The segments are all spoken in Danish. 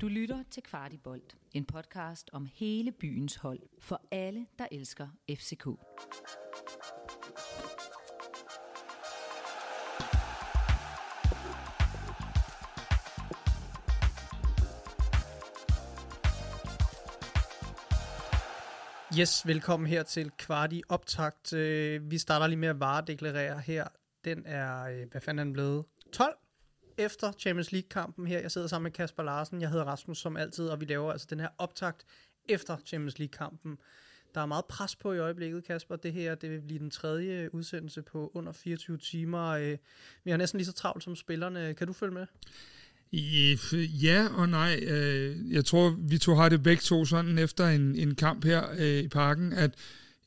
Du lytter til Kvartibolt, en podcast om hele byens hold for alle, der elsker FCK. Yes, velkommen her til Kvarti Optakt. Øh, vi starter lige med at varedeklarere her. Den er, øh, hvad fanden er den blevet? 12 efter Champions League-kampen her. Jeg sidder sammen med Kasper Larsen. Jeg hedder Rasmus som altid, og vi laver altså den her optakt efter Champions League-kampen. Der er meget pres på i øjeblikket, Kasper. Det her det vil blive den tredje øh, udsendelse på under 24 timer. Øh, vi har næsten lige så travlt som spillerne. Kan du følge med? I- Ja og nej. Øh, jeg tror, vi to har det begge to sådan efter en, en kamp her i parken, at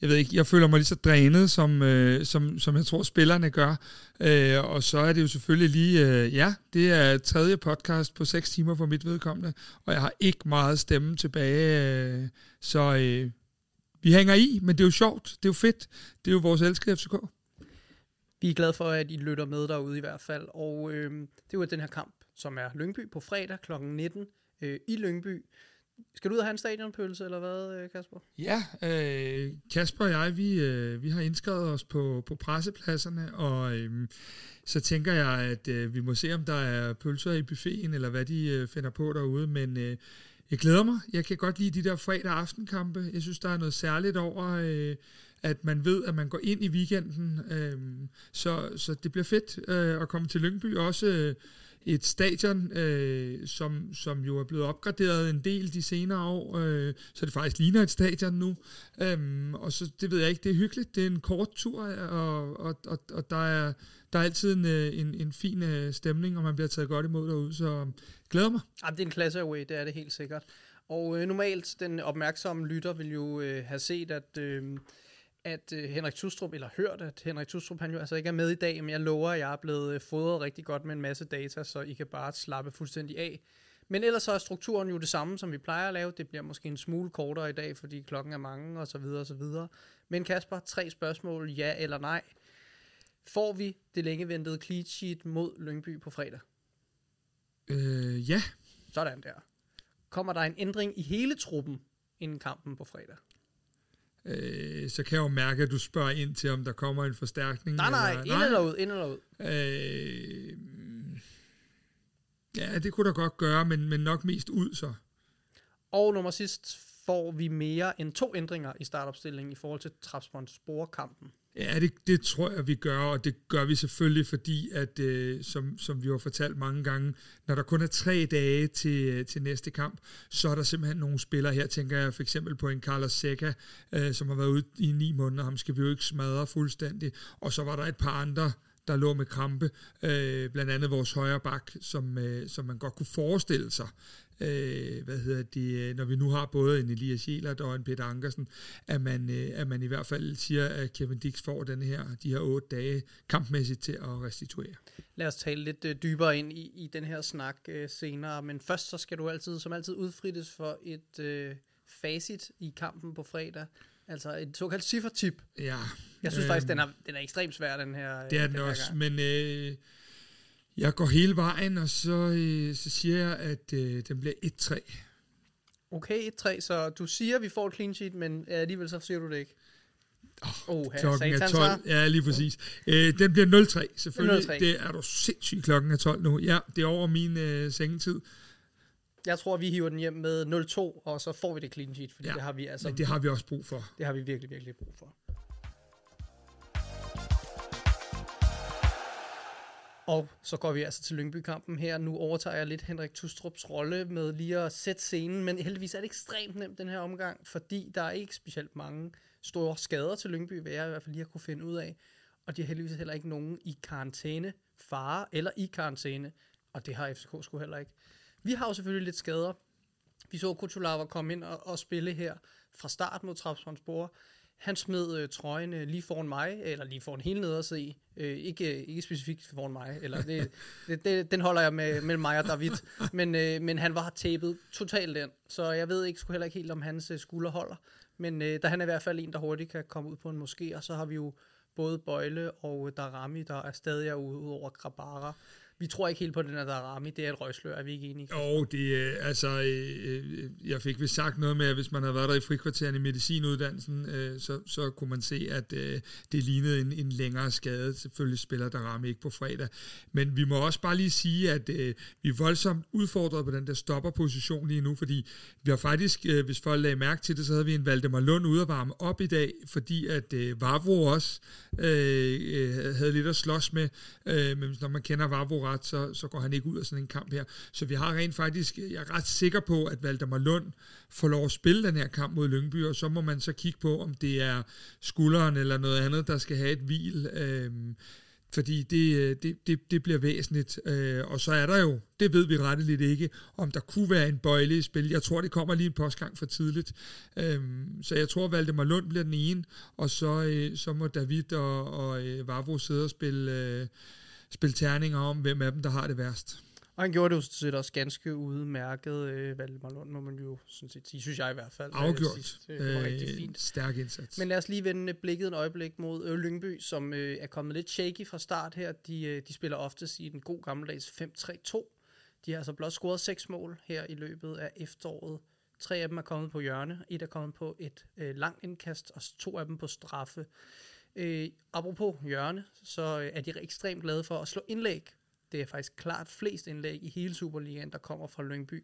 jeg ved ikke, jeg føler mig lige så drænet, som, øh, som, som jeg tror, spillerne gør. Øh, og så er det jo selvfølgelig lige, øh, ja, det er tredje podcast på 6 timer for mit vedkommende, og jeg har ikke meget stemme tilbage, øh, så øh, vi hænger i, men det er jo sjovt, det er jo fedt, det er jo vores elskede FCK. Vi er glade for, at I lytter med derude i hvert fald. Og øh, det er jo den her kamp, som er Lyngby på fredag kl. 19 øh, i Lyngby. Skal du ud og have en stadionpølse, eller hvad, øh, Kasper? Ja, øh, Kasper og jeg, vi, øh, vi har indskrevet os på, på pressepladserne, og øh, så tænker jeg, at øh, vi må se, om der er pølser i buffeten, eller hvad de øh, finder på derude, men øh, jeg glæder mig. Jeg kan godt lide de der fredag aftenkampe. Jeg synes, der er noget særligt over, øh, at man ved, at man går ind i weekenden, øh, så, så det bliver fedt øh, at komme til Lyngby, også... Øh, et stadion, øh, som, som jo er blevet opgraderet en del de senere år, øh, så det faktisk ligner et stadion nu. Øhm, og så, det ved jeg ikke, det er hyggeligt. Det er en kort tur, øh, og, og, og, og der, er, der er altid en, øh, en, en fin øh, stemning, og man bliver taget godt imod derude, så øhm, glæder mig. Ja, det er en klasse away, det er det helt sikkert. Og øh, normalt, den opmærksomme lytter vil jo øh, have set, at, øh, at øh, Henrik Tustrup, eller hørt, at Henrik Tustrup, han jo altså ikke er med i dag, men jeg lover, at jeg er blevet øh, fodret rigtig godt med en masse data, så I kan bare slappe fuldstændig af. Men ellers så er strukturen jo det samme, som vi plejer at lave. Det bliver måske en smule kortere i dag, fordi klokken er mange, og så videre, og så videre. Men Kasper, tre spørgsmål, ja eller nej. Får vi det længe ventede clean sheet mod Lyngby på fredag? Øh, ja, Sådan der. Kommer der en ændring i hele truppen inden kampen på fredag? Øh, så kan jeg jo mærke, at du spørger ind til, om der kommer en forstærkning. Nej, nej, ind eller ud, ind eller ud. Øh, ja, det kunne der godt gøre, men, men nok mest ud så. Og nummer sidst får vi mere end to ændringer i startopstillingen i forhold til Trabzonspor-kampen. Ja, det, det tror jeg, vi gør, og det gør vi selvfølgelig, fordi at, øh, som, som vi har fortalt mange gange, når der kun er tre dage til, øh, til næste kamp, så er der simpelthen nogle spillere her, tænker jeg for eksempel på en Carlos Seca, øh, som har været ude i ni måneder, ham skal vi jo ikke smadre fuldstændig, og så var der et par andre, der lå med krampe, øh, blandt andet vores højre bak, som, øh, som man godt kunne forestille sig, øh, hvad hedder det, øh, når vi nu har både en Elias Jelert og en Peter Ankersen, at man, øh, at man i hvert fald siger, at Kevin Dix får den her, de her otte dage kampmæssigt til at restituere. Lad os tale lidt øh, dybere ind i, i den her snak øh, senere, men først så skal du altid, som altid, udfrittes for et øh, facit i kampen på fredag. Altså et såkaldt ciffertip. Ja, Jeg synes øhm, faktisk, den er, den er ekstremt svær, den her. øh, Det er den, her også, gang. men øh, jeg går hele vejen, og så, øh, så siger jeg, at øh, den bliver 1-3. Okay, 1-3, så du siger, at vi får et clean sheet, men alligevel så siger du det ikke. Oh, Klokken er 12. Ja, lige præcis. Øh, den bliver 0-3, selvfølgelig. 0-3. Det er du sindssygt, klokken er 12 nu. Ja, det er over min øh, sengetid. Jeg tror, vi hiver den hjem med 0-2, og så får vi det clean sheet, fordi Ja, det har vi altså Men det har vi også brug for. det har vi virkelig, virkelig brug for. Og så går vi altså til Lyngby-kampen her. Nu overtager jeg lidt Henrik Tustrups rolle med lige at sætte scenen, men heldigvis er det ekstremt nemt den her omgang, fordi der er ikke specielt mange store skader til Lyngby, hvad jeg i hvert fald lige har kunne finde ud af. Og de har heldigvis heller ikke nogen i karantæne, fare eller i karantæne, og det har FCK sgu heller ikke. Vi har jo selvfølgelig lidt skader. Vi så Kutulava komme ind og, og spille her fra start mod Trabzonspor. Han smed øh, trøjen øh, lige foran mig, eller lige foran hele nederste i. Øh, ikke, ikke specifikt foran mig, eller det, det, det, den holder jeg med mellem mig og David. Men, øh, men han var tapet totalt den, så jeg ved ikke sgu heller ikke helt, om hans øh, skulder holder. Men øh, der han er i hvert fald en, der hurtigt kan komme ud på en moské, og så har vi jo både Bøjle og øh, Darami, der er stadig er ude, ud over Grabara vi tror ikke helt på den her Darami, det er et røgslør, er vi ikke enige? Jo, det er, altså, øh, øh, jeg fik vist sagt noget med, at hvis man havde været der i frikvarteren i medicinuddannelsen, øh, så, så kunne man se, at øh, det lignede en, en længere skade. Selvfølgelig spiller Darami ikke på fredag. Men vi må også bare lige sige, at øh, vi er voldsomt udfordret på den der stopperposition lige nu, fordi vi har faktisk, øh, hvis folk lagde mærke til det, så havde vi en Valdemar Lund ude at varme op i dag, fordi at øh, Vavro også øh, øh, havde lidt at slås med, øh, men når man kender Vavro ret, så, så går han ikke ud af sådan en kamp her. Så vi har rent faktisk, jeg er ret sikker på, at Valdemar Lund får lov at spille den her kamp mod Lyngby, og så må man så kigge på, om det er skulderen eller noget andet, der skal have et hvil. Øh, fordi det, det, det, det bliver væsentligt. Øh, og så er der jo, det ved vi retteligt ikke, om der kunne være en bøjle i spil. Jeg tror, det kommer lige en postgang for tidligt. Øh, så jeg tror, Valdemar Lund bliver den ene, og så, øh, så må David og, og øh, Vavro sidde og spille, øh, spille terninger om, hvem af dem, der har det værst. Og han gjorde det jo set også ganske udmærket, øh, Valdemar Lund, må man jo sådan set sige, synes jeg i hvert fald. Afgjort. Sidst. Det var øh, rigtig fint. Stærk indsats. Men lad os lige vende blikket en øjeblik mod øh, Lyngby, som øh, er kommet lidt shaky fra start her. De, øh, de spiller oftest i den god gammeldags 5-3-2. De har altså blot scoret seks mål her i løbet af efteråret. Tre af dem er kommet på hjørne, et er kommet på et øh, langt indkast, og to af dem på straffe. Øh, apropos hjørne, så øh, er de ekstremt glade for at slå indlæg det er faktisk klart flest indlæg i hele Superligaen, der kommer fra Lyngby.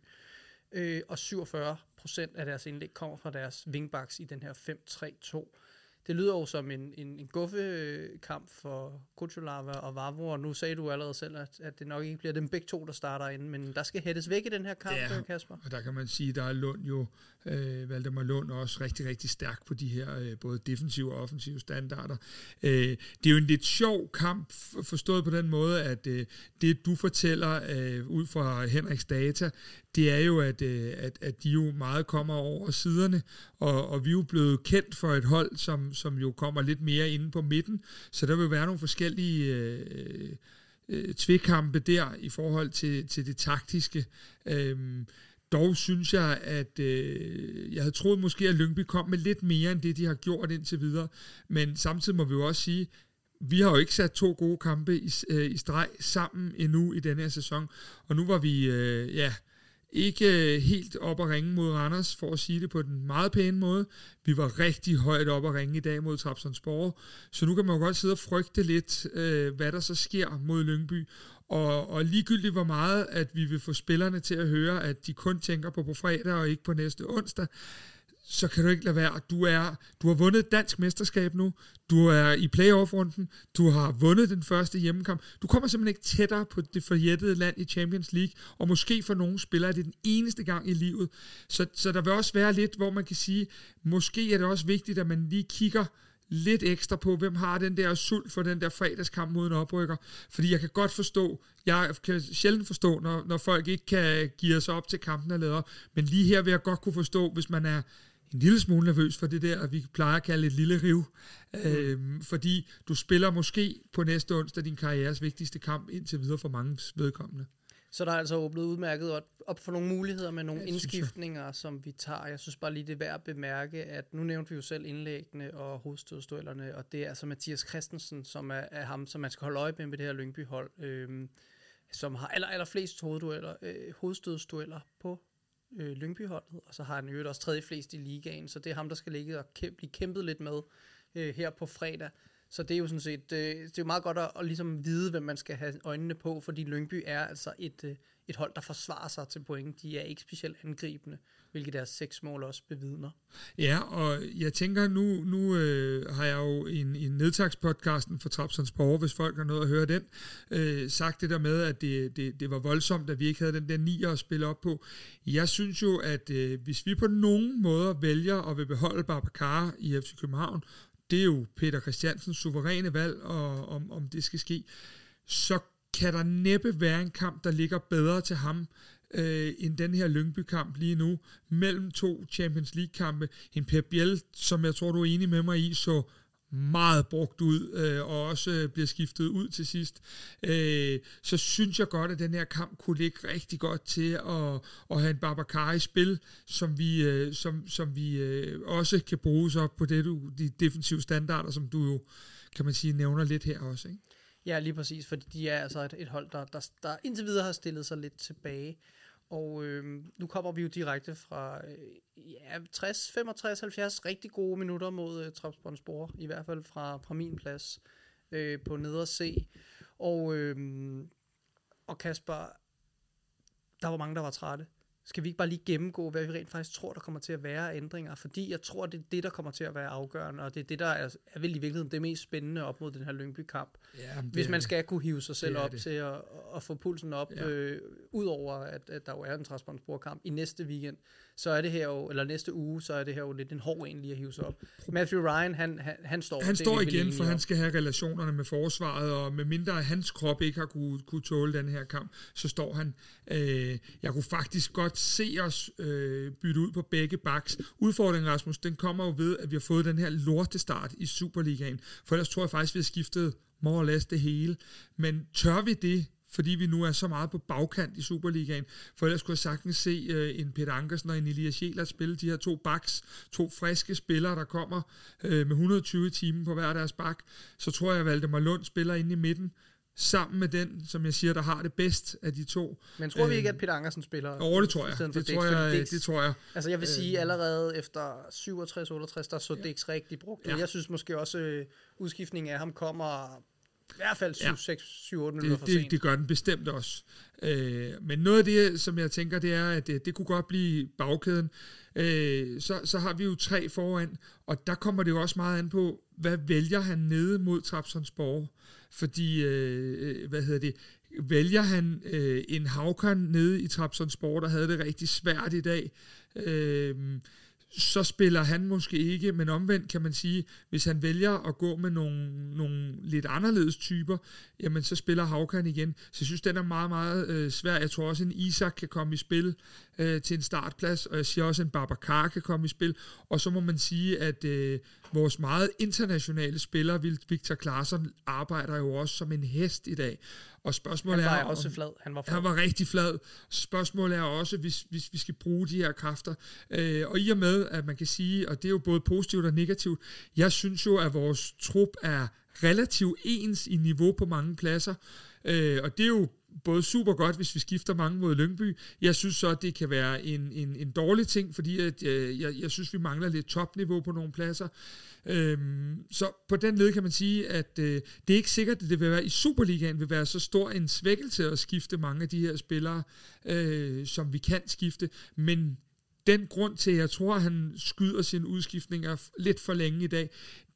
Øh, og 47 procent af deres indlæg kommer fra deres wingbacks i den her 5-3-2 det lyder jo som en, en, en guffekamp for Kuchulava og Vavro, og nu sagde du allerede selv, at, at det nok ikke bliver dem begge to, der starter ind, men der skal hættes væk i den her kamp, ja, Kasper. og der kan man sige, der er Lund jo, øh, Valdemar Lund også rigtig, rigtig stærk på de her øh, både defensive og offensive standarder. Øh, det er jo en lidt sjov kamp, forstået på den måde, at øh, det du fortæller øh, ud fra Henriks data, det er jo, at, øh, at, at de jo meget kommer over siderne, og, og vi er jo blevet kendt for et hold, som, som jo kommer lidt mere inde på midten, så der vil være nogle forskellige øh, øh, tvekampe der i forhold til, til det taktiske. Øhm, dog synes jeg, at øh, jeg havde troet måske, at Lyngby kom med lidt mere end det, de har gjort indtil videre, men samtidig må vi jo også sige, vi har jo ikke sat to gode kampe i, øh, i streg sammen endnu i denne her sæson, og nu var vi, øh, ja, ikke øh, helt op at ringe mod Randers, for at sige det på den meget pæne måde. Vi var rigtig højt op at ringe i dag mod Trabzonspor, så nu kan man jo godt sidde og frygte lidt, øh, hvad der så sker mod Lyngby. Og, og ligegyldigt hvor meget, at vi vil få spillerne til at høre, at de kun tænker på på fredag og ikke på næste onsdag, så kan du ikke lade være. Du, er, du har vundet dansk mesterskab nu. Du er i playoff-runden. Du har vundet den første hjemmekamp. Du kommer simpelthen ikke tættere på det forjættede land i Champions League, og måske for nogle spillere er det den eneste gang i livet. Så, så der vil også være lidt, hvor man kan sige, måske er det også vigtigt, at man lige kigger lidt ekstra på, hvem har den der sult for den der fredagskamp mod en oprykker. Fordi jeg kan godt forstå, jeg kan sjældent forstå, når, når folk ikke kan give sig op til kampen og leder, men lige her vil jeg godt kunne forstå, hvis man er en lille smule nervøs for det der, vi plejer at kalde et lille riv, mm. øhm, fordi du spiller måske på næste onsdag din karrieres vigtigste kamp indtil videre for mange vedkommende. Så der er altså åbnet udmærket op for nogle muligheder med nogle ja, indskiftninger, som vi tager. Jeg synes bare lige, det er værd at bemærke, at nu nævnte vi jo selv indlæggene og hovedstødstuellerne, og det er altså Mathias Christensen, som er, er ham, som man skal holde øje med med det her Lyngby-hold, øhm, som har aller, aller flest hoveddueller, øh, hovedstødstueller på øh, Lyngby-holdet, og så har han jo også tredje flest i ligaen, så det er ham, der skal ligge og kæmpe, blive kæmpet lidt med øh, her på fredag. Så det er jo sådan set, øh, det er jo meget godt at, at ligesom vide, hvem man skal have øjnene på, fordi Lyngby er altså et, øh, et hold, der forsvarer sig til point. De er ikke specielt angribende, hvilket deres seks mål også bevidner. Ja, og jeg tænker, nu, nu øh, har jeg jo i en, en nedtagspodcasten for Trapsons Borger, hvis folk har noget at høre den, øh, sagt det der med, at det, det, det var voldsomt, at vi ikke havde den der 9 at spille op på. Jeg synes jo, at øh, hvis vi på nogen måde vælger at vil beholde Babacar i FC København, det er jo Peter Christiansens suveræne valg, og, om, om det skal ske, så kan der næppe være en kamp, der ligger bedre til ham, øh, end den her Lyngby-kamp lige nu, mellem to Champions League-kampe. En Pep Biel, som jeg tror, du er enig med mig i, så meget brugt ud, øh, og også øh, bliver skiftet ud til sidst, øh, så synes jeg godt, at den her kamp kunne ligge rigtig godt til at, at have en Babacar i spil, som vi, øh, som, som vi øh, også kan bruge op på det, du, de defensive standarder, som du jo, kan man sige, nævner lidt her også. Ikke? Ja, lige præcis, fordi de er altså et, et hold, der, der, der indtil videre har stillet sig lidt tilbage. Og øh, nu kommer vi jo direkte fra øh, ja, 60, 65, 70 rigtig gode minutter mod øh, Trapsbåndsborg, i hvert fald fra, fra min plads øh, på nedre C. Og, øh, og Kasper, der var mange, der var trætte skal vi ikke bare lige gennemgå, hvad vi rent faktisk tror, der kommer til at være ændringer? Fordi jeg tror, det er det, der kommer til at være afgørende, og det er det, der er, er vel i virkeligheden det mest spændende op mod den her Lyngby-kamp. Ja, Hvis man skal kunne hive sig selv op det. til at, at få pulsen op, ja. øh, udover at, at der jo er en transportsporkamp i næste weekend, så er det her jo, eller næste uge, så er det her jo lidt en hård egentlig at hive sig op. Matthew Ryan, han, han, han står. Han står igen, for han skal have relationerne med forsvaret, og med mindre hans krop ikke har kunne, kunne tåle den her kamp, så står han. Øh, jeg kunne faktisk godt se os øh, bytte ud på begge backs. Udfordringen, Rasmus, den kommer jo ved, at vi har fået den her lortestart i Superligaen. For ellers tror jeg faktisk, vi har skiftet more or less det hele. Men tør vi det, fordi vi nu er så meget på bagkant i Superligaen. For ellers kunne jeg sagtens se uh, en Peter Ankersen og en Elias Sjæler spille de her to backs, to friske spillere, der kommer uh, med 120 timer på hver deres bak. Så tror jeg, at Valdemar Lund spiller inde i midten, sammen med den, som jeg siger, der har det bedst af de to. Men tror vi ikke, at Peter Ankersen spiller? Jo, det tror jeg. Det, det, tror jeg, det, det tror jeg. Altså jeg vil sige, øh, allerede efter 67-68, der så ja. Dix rigtig brugt. Ja. Jeg synes måske også, uh, udskiftningen af ham kommer i hvert fald 7, ja. 6, 7, 8 minutter det, for det, sent. Det gør den bestemt også. Øh, men noget af det, som jeg tænker, det er, at det, det kunne godt blive bagkæden. Øh, så, så har vi jo tre foran, og der kommer det jo også meget an på, hvad vælger han nede mod Trapsonsborg? Fordi, øh, hvad hedder det, vælger han øh, en Havkan nede i Trapsonsborg, der havde det rigtig svært i dag, øh, så spiller han måske ikke, men omvendt kan man sige, hvis han vælger at gå med nogle, nogle lidt anderledes typer, jamen så spiller Havkan igen. Så jeg synes, den er meget, meget øh, svær. Jeg tror også, en Isak kan komme i spil øh, til en startplads, og jeg siger også, en Babacar kan komme i spil. Og så må man sige, at øh, vores meget internationale spiller, Victor Klaarsson, arbejder jo også som en hest i dag. Og spørgsmålet han var er, også om, flad. Han var, flad. han var rigtig flad. Spørgsmålet er også, hvis, hvis vi skal bruge de her kræfter. Øh, og i og med, at man kan sige, og det er jo både positivt og negativt, jeg synes jo, at vores trup er relativt ens i niveau på mange pladser. Øh, og det er jo både super godt, hvis vi skifter mange mod Lyngby. Jeg synes så, at det kan være en, en, en dårlig ting, fordi at, øh, jeg, jeg synes, vi mangler lidt topniveau på nogle pladser. Øhm, så på den led kan man sige, at øh, det er ikke sikkert, at det vil være i Superligaen vil være så stor en svækkelse at skifte mange af de her spillere, øh, som vi kan skifte, men den grund til, at jeg tror, at han skyder sine udskiftninger lidt for længe i dag,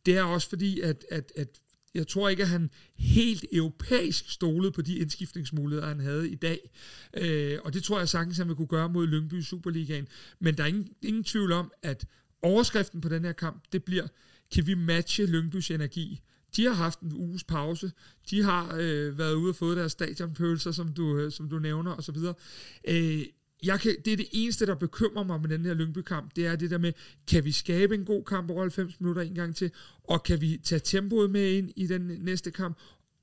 det er også fordi, at, at, at jeg tror ikke, at han helt europæisk stolede på de indskiftningsmuligheder, han havde i dag. Øh, og det tror jeg sagtens, han vil kunne gøre mod Lyngby i Superligaen. Men der er ingen, ingen tvivl om, at overskriften på den her kamp, det bliver, kan vi matche Lyngbys energi? De har haft en uges pause. De har øh, været ude og fået deres stadionfølelser, som du, øh, som du nævner, osv. Øh, jeg kan, det er det eneste, der bekymrer mig med den her Lyngby-kamp, det er det der med, kan vi skabe en god kamp over 90 minutter en gang til, og kan vi tage tempoet med ind i den næste kamp,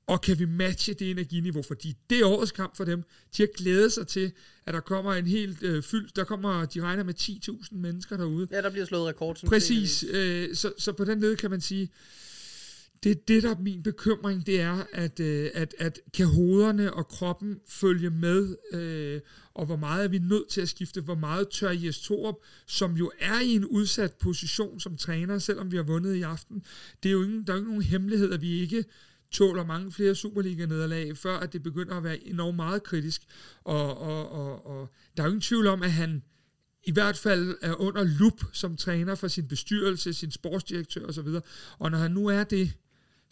og kan vi matche det energiniveau, fordi det er årets kamp for dem. De har glædet sig til, at der kommer en helt øh, fyldt, der kommer, de regner med 10.000 mennesker derude. Ja, der bliver slået rekord. Som Præcis, øh, så, så på den led kan man sige, det det, der er min bekymring, det er, at, øh, at, at kan hovederne og kroppen følge med, øh, og hvor meget er vi nødt til at skifte, hvor meget tør Jes Torup, som jo er i en udsat position som træner, selvom vi har vundet i aften. Det er jo ingen, der er jo ikke nogen hemmelighed, at vi ikke tåler mange flere Superliga-nederlag, før at det begynder at være enormt meget kritisk. Og, og, og, og der er jo ingen tvivl om, at han i hvert fald er under lup som træner for sin bestyrelse, sin sportsdirektør osv. Og når han nu er det,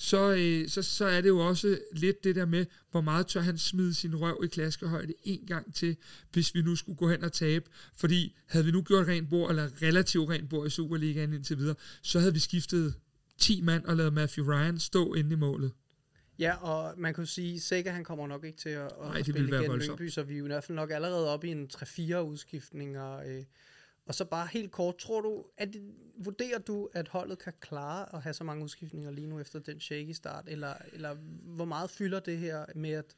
så, øh, så, så er det jo også lidt det der med, hvor meget tør han smide sin røv i klaskehøjde en gang til, hvis vi nu skulle gå hen og tabe. Fordi havde vi nu gjort rent bord, eller relativt rent bord i Superligaen indtil videre, så havde vi skiftet 10 mand og lavet Matthew Ryan stå inde i målet. Ja, og man kan sige, at Sækker han kommer nok ikke til at, Nej, at spille igen Lyngby, så vi er i hvert fald nok allerede oppe i en 3-4 udskiftninger. Øh, og så bare helt kort, tror du, at det, vurderer du, at holdet kan klare at have så mange udskiftninger lige nu efter den shaky start, eller, eller hvor meget fylder det her med at,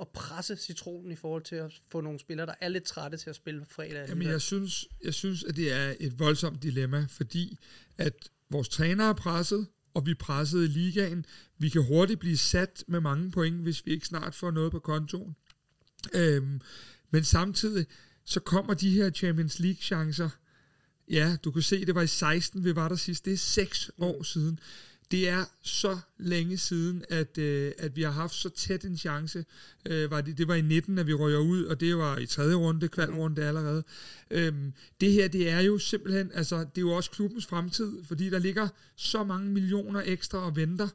at presse citronen i forhold til at få nogle spillere, der er lidt trætte til at spille på fredag? Jamen, jeg synes, jeg synes, at det er et voldsomt dilemma, fordi at vores træner er presset, og vi pressede ligaen. Vi kan hurtigt blive sat med mange point, hvis vi ikke snart får noget på kontoen. Øhm, men samtidig, så kommer de her Champions League chancer. Ja, du kan se, det var i 16, vi var der sidst. Det er seks år siden. Det er så længe siden, at, øh, at vi har haft så tæt en chance. Øh, var det, det var i 19, at vi røger ud, og det var i tredje runde, kvalrunde allerede. Øhm, det her, det er jo simpelthen, altså, det er jo også klubbens fremtid, fordi der ligger så mange millioner ekstra og venter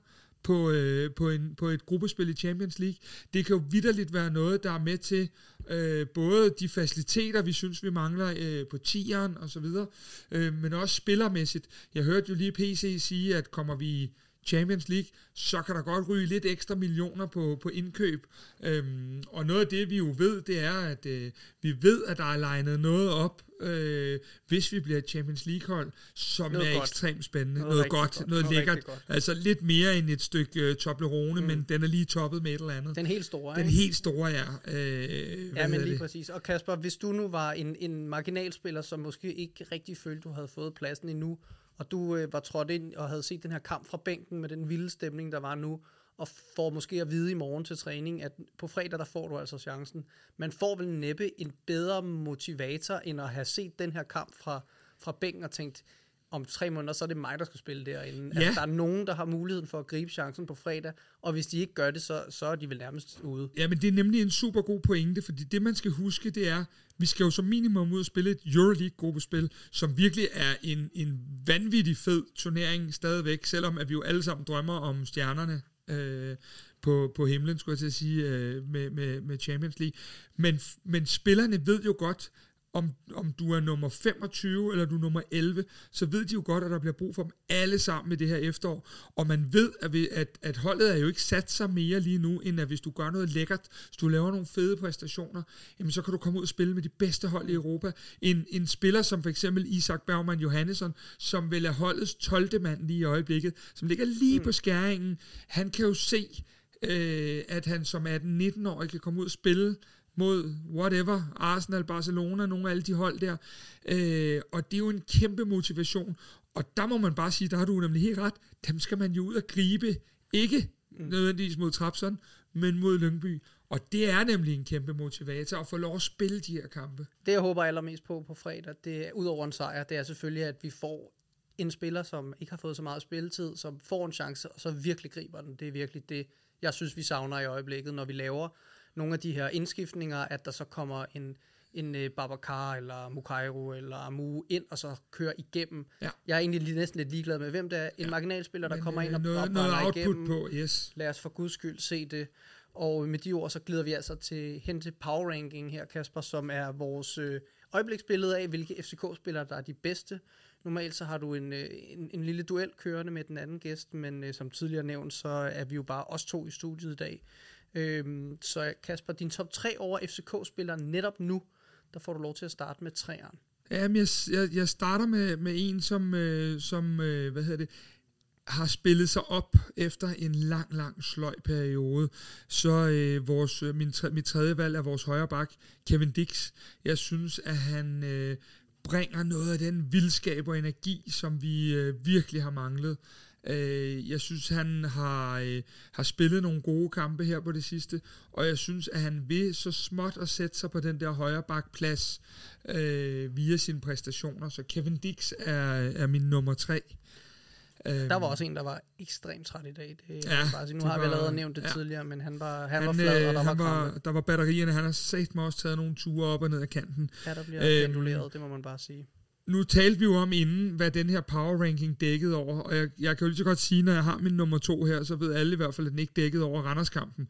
på, øh, på, en, på et gruppespil i Champions League. Det kan jo vidderligt være noget, der er med til øh, både de faciliteter, vi synes, vi mangler øh, på tieren og så videre, øh, men også spillermæssigt. Jeg hørte jo lige PC sige, at kommer vi Champions League, så kan der godt ryge lidt ekstra millioner på, på indkøb. Øhm, og noget af det, vi jo ved, det er, at øh, vi ved, at der er legnet noget op, øh, hvis vi bliver Champions League-hold, som noget er godt. ekstremt spændende. Noget, noget godt, godt, noget, noget lækkert. Godt. Altså lidt mere end et stykke uh, Toblerone, mm. men den er lige toppet med et eller andet. Den helt store, Den ikke? helt store, ja. Øh, ja, men lige det? præcis. Og Kasper, hvis du nu var en, en marginalspiller, som måske ikke rigtig følte, du havde fået pladsen endnu, og du øh, var trådt ind og havde set den her kamp fra bænken med den vilde stemning, der var nu, og får måske at vide i morgen til træning, at på fredag, der får du altså chancen. Man får vel næppe en bedre motivator, end at have set den her kamp fra, fra bænken og tænkt, om tre måneder, så er det mig, der skal spille derinde. Ja. Altså, der er nogen, der har muligheden for at gribe chancen på fredag, og hvis de ikke gør det, så, så er de vel nærmest ude. Ja, men det er nemlig en super god pointe, fordi det, man skal huske, det er, vi skal jo som minimum ud og spille et Euroleague-gruppespil, som virkelig er en, en vanvittig fed turnering stadigvæk, selvom at vi jo alle sammen drømmer om stjernerne øh, på, på himlen, skulle jeg til at sige, øh, med, med, med Champions League. Men, men spillerne ved jo godt, om, om du er nummer 25 eller du er nummer 11, så ved de jo godt, at der bliver brug for dem alle sammen i det her efterår. Og man ved, at, vi, at, at holdet er jo ikke sat sig mere lige nu, end at hvis du gør noget lækkert, hvis du laver nogle fede præstationer, jamen så kan du komme ud og spille med de bedste hold i Europa. En, en spiller som for eksempel Isak Bergman Johannesson, som vel er holdets 12. mand lige i øjeblikket, som ligger lige mm. på skæringen, han kan jo se, øh, at han som 18-19-årig kan komme ud og spille mod whatever, Arsenal, Barcelona, nogle af alle de hold der. Øh, og det er jo en kæmpe motivation. Og der må man bare sige, der har du nemlig helt ret, dem skal man jo ud og gribe, ikke mm. nødvendigvis mod Trapson, men mod Lyngby. Og det er nemlig en kæmpe motivator at få lov at spille de her kampe. Det jeg håber allermest på på fredag, det er, udover en sejr, det er selvfølgelig, at vi får en spiller, som ikke har fået så meget spilletid, som får en chance, og så virkelig griber den. Det er virkelig det, jeg synes, vi savner i øjeblikket, når vi laver nogle af de her indskiftninger, at der så kommer en, en uh, Babacar eller Mukairo eller Amu ind og så kører igennem. Ja. Jeg er egentlig lige, næsten lidt ligeglad med, hvem det er. En ja. marginalspiller, der Men, kommer ind og noget, noget igennem. på, yes. Lad os for guds skyld se det. Og med de ord, så glider vi altså til, hen til power ranking her, Kasper, som er vores øh, øjebliksbillede af, hvilke FCK-spillere, der er de bedste. Normalt så har du en, øh, en, en lille duel kørende med den anden gæst, men øh, som tidligere nævnt, så er vi jo bare os to i studiet i dag. Øhm, så Kasper, din top 3 over FCK-spillere netop nu, der får du lov til at starte med træeren. Jamen, jeg, jeg, jeg starter med, med en, som, øh, som øh, hvad hedder det, har spillet sig op efter en lang, lang sløj periode. Så øh, vores, øh, min, mit tredje valg er vores højre bak, Kevin Dix. Jeg synes, at han øh, bringer noget af den vildskab og energi, som vi øh, virkelig har manglet. Øh, jeg synes, han har, øh, har spillet nogle gode kampe her på det sidste, og jeg synes, at han vil så småt at sætte sig på den der højre bakplads øh, via sine præstationer. Så Kevin Dix er, er min nummer tre. Der var også en, der var ekstremt træt i dag. Det, ja, bare sige. Nu har vi allerede nævnt det ja. tidligere, men han var, han, han var flad, og der han var, var Der var batterierne. Han har sagt mig også taget nogle ture op og ned af kanten. Ja, der bliver øhm, det må man bare sige nu talte vi jo om inden, hvad den her power ranking dækkede over, og jeg, jeg kan jo lige så godt sige, når jeg har min nummer to her, så ved alle i hvert fald, at den ikke dækkede over Randerskampen.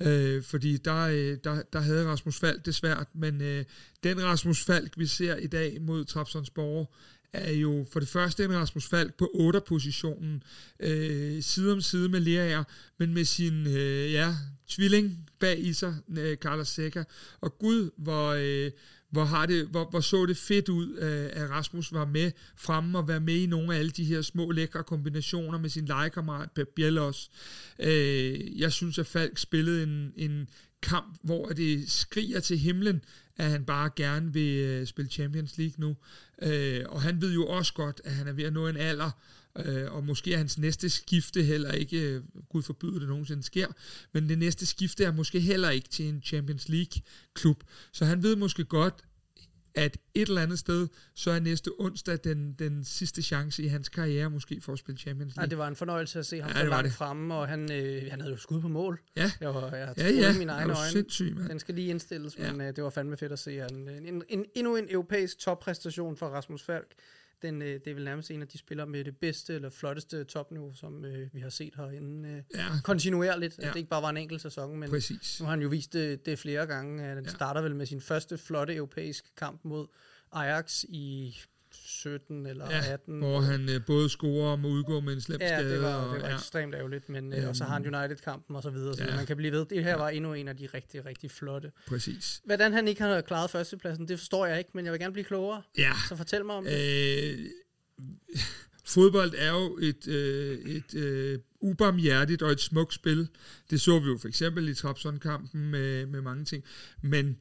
Øh, fordi der, øh, der, der havde Rasmus Falk det svært, men øh, den Rasmus Falk, vi ser i dag mod Trapsonsborg, er jo for det første en Rasmus Falk på 8. positionen, øh, side om side med Lerager, men med sin øh, ja, tvilling bag i sig, øh, Carlos Seca. Og gud, hvor, øh, hvor, har det, hvor, hvor så det fedt ud, øh, at Rasmus var med fremme og være med i nogle af alle de her små lækre kombinationer med sin legekammerat Per Bjellos. Øh, jeg synes, at Falk spillede en, en kamp, hvor det skriger til himlen, at han bare gerne vil øh, spille Champions League nu. Øh, og han ved jo også godt, at han er ved at nå en alder, Øh, og måske er hans næste skifte heller ikke, øh, Gud forbyde det nogensinde sker, men det næste skifte er måske heller ikke til en Champions League-klub. Så han ved måske godt, at et eller andet sted, så er næste onsdag den, den sidste chance i hans karriere, måske for at spille Champions League. Ja, det var en fornøjelse at se ham Ja, langt det. fremme, og han, øh, han havde jo skud på mål. Ja, Jeg, var, jeg ja, ja. mine egne øjne. sindssyg, mand? Den skal lige indstilles, Ja. men øh, det var fandme fedt at se. Han, en, en, endnu en europæisk toppræstation for Rasmus Falk. Den, øh, det er vel nærmest en af de spillere med det bedste eller flotteste topniveau, som øh, vi har set herinde. Øh, Ja, kontinuerligt, ja. Ja. at det ikke bare var en enkelt sæson, men præcis. nu har han jo vist det, det flere gange. Han Ja. starter vel med sin første flotte europæiske kamp mod Ajax i 17 eller Ja, 18. Hvor han øh, både scorer og må udgå med en slem Ja, skade. det var, og, det var ja. ekstremt ærgerligt, men øh, og så har han United-kampen og så videre, så Ja. man kan blive ved. Det her var endnu en af de rigtig, rigtig flotte. Præcis. Hvordan han ikke har klaret førstepladsen, det forstår jeg ikke, men jeg vil gerne blive klogere. Ja, Så fortæl mig om det. Øh, fodbold er jo et, øh, et øh, ubarmhjertigt og et smukt spil. Det så vi jo for eksempel i Trabzon-kampen med, med mange ting. Men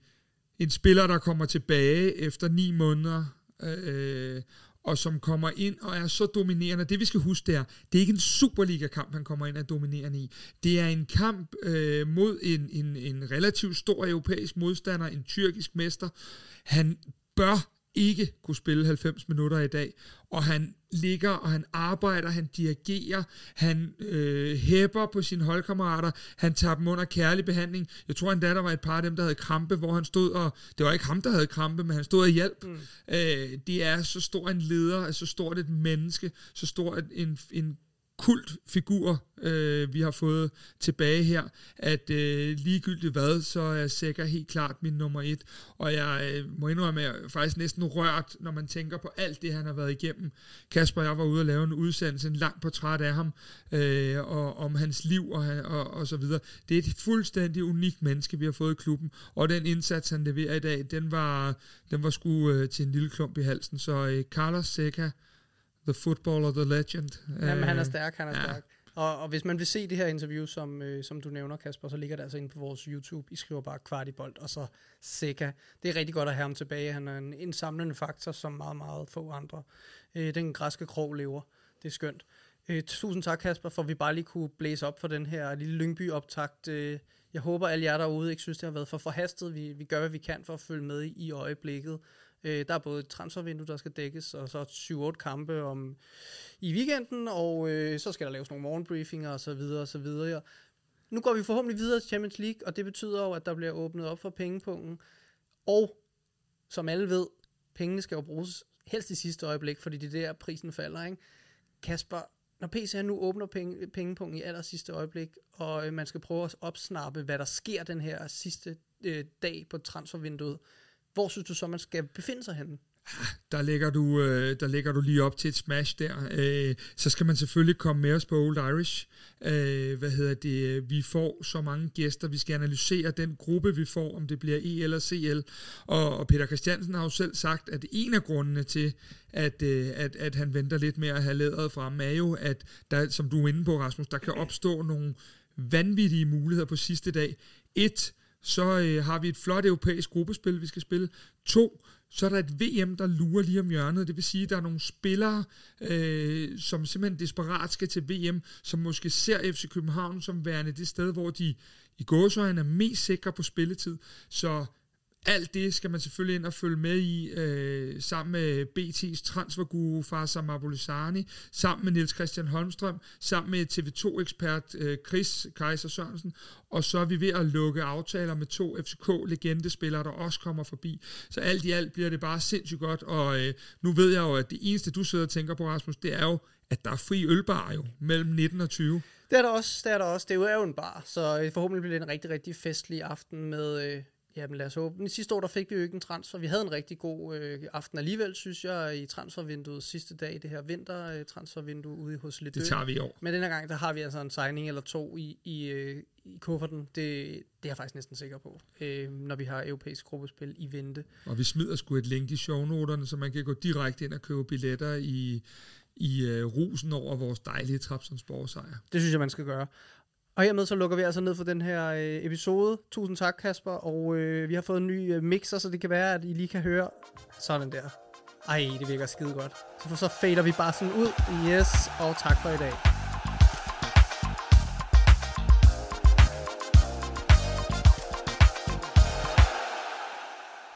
en spiller, der kommer tilbage efter ni måneder, øh, og som kommer ind og er så dominerende. Det vi skal huske, det er, det er ikke en Superliga-kamp, han kommer ind og er dominerende i. Det er en kamp øh, mod en, en, en relativt stor europæisk modstander, en tyrkisk mester. Han bør ikke kunne spille 90 minutter i dag, og han ligger, og han arbejder, han dirigerer, han øh, hæpper på sine holdkammerater, han tager dem under kærlig behandling. Jeg tror endda, der var et par af dem, der havde krampe, hvor han stod, og det var ikke ham, der havde krampe, men han stod og hjalp. Mm. Øh, det er så stor en leder, så stort et menneske, så stor en, en kult figur, øh, vi har fået tilbage her, at øh, ligegyldigt hvad, så er Sækker helt klart min nummer et, og jeg øh, må indrømme, at jeg er faktisk næsten rørt, når man tænker på alt det, han har været igennem. Kasper og jeg var ude og lave en udsendelse, en lang portræt af ham, øh, og om hans liv og, og, og så videre. Det er et fuldstændig unikt menneske, vi har fået i klubben, og den indsats, han leverer i dag, den var, den var sgu øh, til en lille klump i halsen, så øh, Carlos Sækker, the footballer, the legend. Jamen, han er Øh, stærk, han er ja. stærk. Og, og hvis man vil se det her interview, som, øh, som du nævner, Kasper, så ligger det altså inde på vores YouTube. I skriver bare kvartibold, og så Seca. Det er rigtig godt at have ham tilbage. Han er en indsamlende faktor, som meget, meget få andre. Øh, den græske krog lever. Det er skønt. Øh, tusind tak, Kasper, for at vi bare lige kunne blæse op for den her lille Lyngby-optagt. Øh, jeg håber, alle jer derude ikke synes, det har været for forhastet. Vi, vi gør, hvad vi kan for at følge med i, i øjeblikket. Øh, der er både et transfervindue, der skal dækkes, og så 7-8 kampe om i weekenden, og øh, så skal der laves nogle morgenbriefinger og så videre og så videre. Ja. Nu går vi forhåbentlig videre til Champions League, og det betyder jo, at der bliver åbnet op for pengepunkten. Og som alle ved, pengene skal jo bruges helst i sidste øjeblik, fordi det er der, prisen falder. Ikke? Kasper, når PC nu åbner penge, pengepunkten i aller sidste øjeblik, og øh, man skal prøve at opsnappe, hvad der sker den her sidste øh, dag på transfervinduet, hvor synes du så, man skal befinde sig henne? Ah, der lægger, du, øh, der lægger du lige op til et smash der. Øh, så skal man selvfølgelig komme med os på Old Irish. Øh, hvad hedder det? Vi får så mange gæster. Vi skal analysere den gruppe, vi får, om det bliver E eller CL. Og, og Peter Christiansen har jo selv sagt, at en af grundene til, at, øh, at, at han venter lidt med at have læderet frem, er jo, at der, som du er inde på, Rasmus, der kan opstå nogle vanvittige muligheder på sidste dag. Et, så øh, har vi et flot europæisk gruppespil, vi skal spille. To, så er der et VM, der lurer lige om hjørnet. Det vil sige, at der er nogle spillere, øh, som simpelthen desperat skal til VM, som måske ser FC København som værende det sted, hvor de i gåsøjne er mest sikre på spilletid. Så alt det skal man selvfølgelig ind og følge med i, øh, sammen med BT's transferguru Farsam Abulisani, sammen med Niels Christian Holmstrøm, sammen med TV2-ekspert øh, Chris Kaiser Sørensen, og så er vi ved at lukke aftaler med to FCK-legendespillere, der også kommer forbi. Så alt i alt bliver det bare sindssygt godt, og øh, nu ved jeg jo, at det eneste, du sidder og tænker på, Rasmus, det er jo, at der er fri ølbar jo, mellem 19 og 20. Det er der også, det er der også. Det er jo en bar, så forhåbentlig bliver det en rigtig, rigtig festlig aften med, øh, jamen lad os håbe. I sidste år, der fik vi jo ikke en transfer. Vi havde en rigtig god øh, aften alligevel, synes jeg, i transfervinduet sidste dag, det her vintertransfervindue ude hos Lidt Det tager vi i år. Men denne gang, der har vi altså en signing eller to i, i, øh, i kufferten. Det, det er jeg faktisk næsten sikker på, øh, når vi har europæisk gruppespil i vente. Og vi smider sgu et link i shownoterne, så man kan gå direkte ind og købe billetter i, i uh, rusen over vores dejlige Trapsonsborg sejr. Det synes jeg, man skal gøre. Og hermed så lukker vi altså ned for den her øh, episode. Tusind tak, Kasper. Og øh, vi har fået en ny øh, mixer, så det kan være, at I lige kan høre sådan der. Ej, det virker skide godt. Så, så fader vi bare sådan ud. Yes, og tak for i dag.